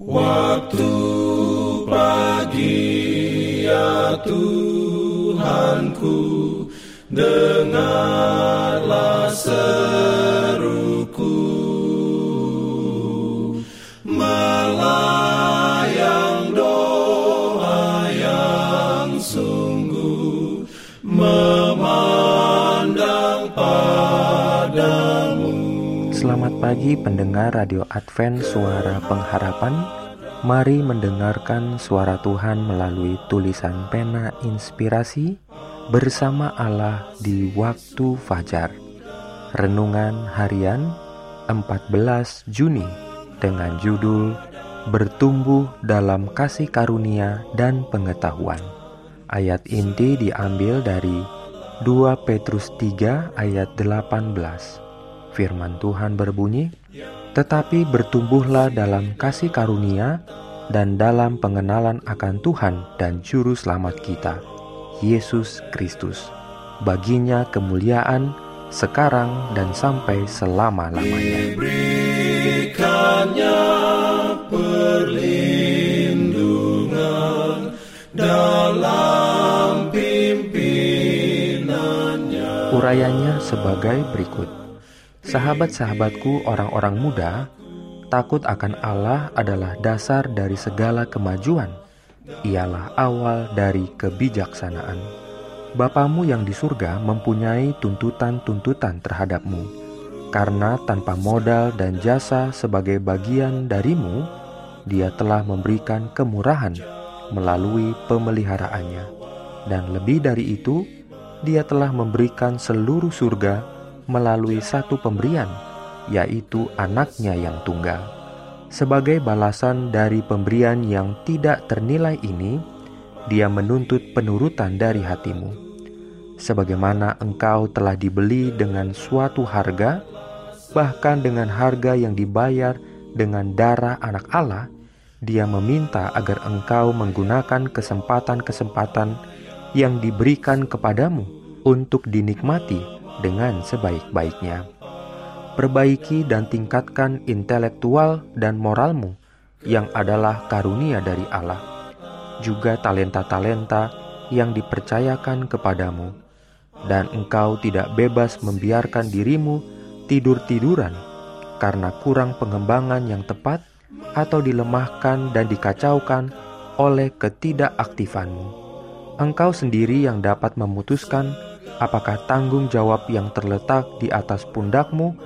Waktu pagi ya Tuhanku Dengarlah seruku pagi pendengar Radio Advent Suara Pengharapan Mari mendengarkan suara Tuhan melalui tulisan pena inspirasi bersama Allah di waktu fajar. Renungan harian 14 Juni dengan judul Bertumbuh dalam kasih karunia dan pengetahuan. Ayat inti diambil dari 2 Petrus 3 ayat 18. Firman Tuhan berbunyi, tetapi bertumbuhlah dalam kasih karunia dan dalam pengenalan akan Tuhan dan Juru Selamat kita, Yesus Kristus. Baginya kemuliaan sekarang dan sampai selama-lamanya. perlindungan dalam Urayanya sebagai berikut. Sahabat-sahabatku orang-orang muda, takut akan Allah adalah dasar dari segala kemajuan. Ialah awal dari kebijaksanaan. Bapamu yang di surga mempunyai tuntutan-tuntutan terhadapmu, karena tanpa modal dan jasa sebagai bagian darimu, dia telah memberikan kemurahan melalui pemeliharaannya. Dan lebih dari itu, dia telah memberikan seluruh surga melalui satu pemberian, yaitu anaknya yang tunggal. Sebagai balasan dari pemberian yang tidak ternilai ini, dia menuntut penurutan dari hatimu. Sebagaimana engkau telah dibeli dengan suatu harga, bahkan dengan harga yang dibayar dengan darah anak Allah, dia meminta agar engkau menggunakan kesempatan-kesempatan yang diberikan kepadamu untuk dinikmati dengan sebaik-baiknya. Perbaiki dan tingkatkan intelektual dan moralmu yang adalah karunia dari Allah, juga talenta-talenta yang dipercayakan kepadamu, dan engkau tidak bebas membiarkan dirimu tidur-tiduran karena kurang pengembangan yang tepat atau dilemahkan dan dikacaukan oleh ketidakaktifanmu. Engkau sendiri yang dapat memutuskan apakah tanggung jawab yang terletak di atas pundakmu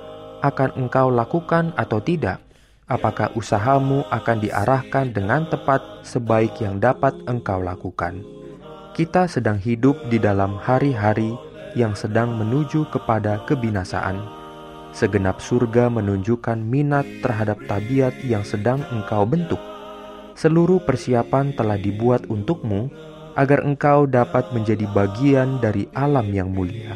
akan engkau lakukan atau tidak? Apakah usahamu akan diarahkan dengan tepat sebaik yang dapat engkau lakukan? Kita sedang hidup di dalam hari-hari yang sedang menuju kepada kebinasaan. Segenap surga menunjukkan minat terhadap tabiat yang sedang engkau bentuk. Seluruh persiapan telah dibuat untukmu agar engkau dapat menjadi bagian dari alam yang mulia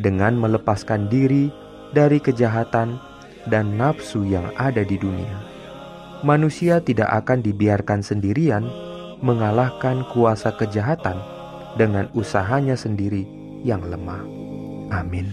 dengan melepaskan diri dari kejahatan dan nafsu yang ada di dunia. Manusia tidak akan dibiarkan sendirian mengalahkan kuasa kejahatan dengan usahanya sendiri yang lemah. Amin.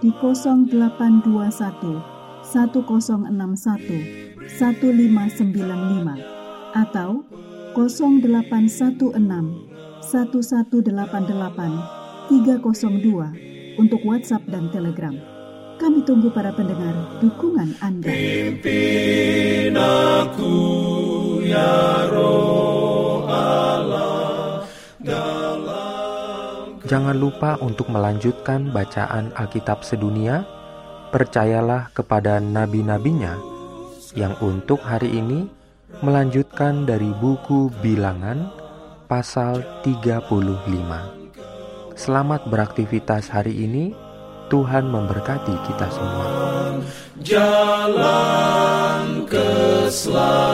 di 0821 1061 1595 atau 0816 1188 302 untuk WhatsApp dan Telegram. Kami tunggu para pendengar dukungan Anda. Pimpin aku ya Jangan lupa untuk melanjutkan bacaan Alkitab sedunia. Percayalah kepada nabi-nabinya yang untuk hari ini melanjutkan dari buku Bilangan pasal 35. Selamat beraktivitas hari ini. Tuhan memberkati kita semua. Jalan keselamatan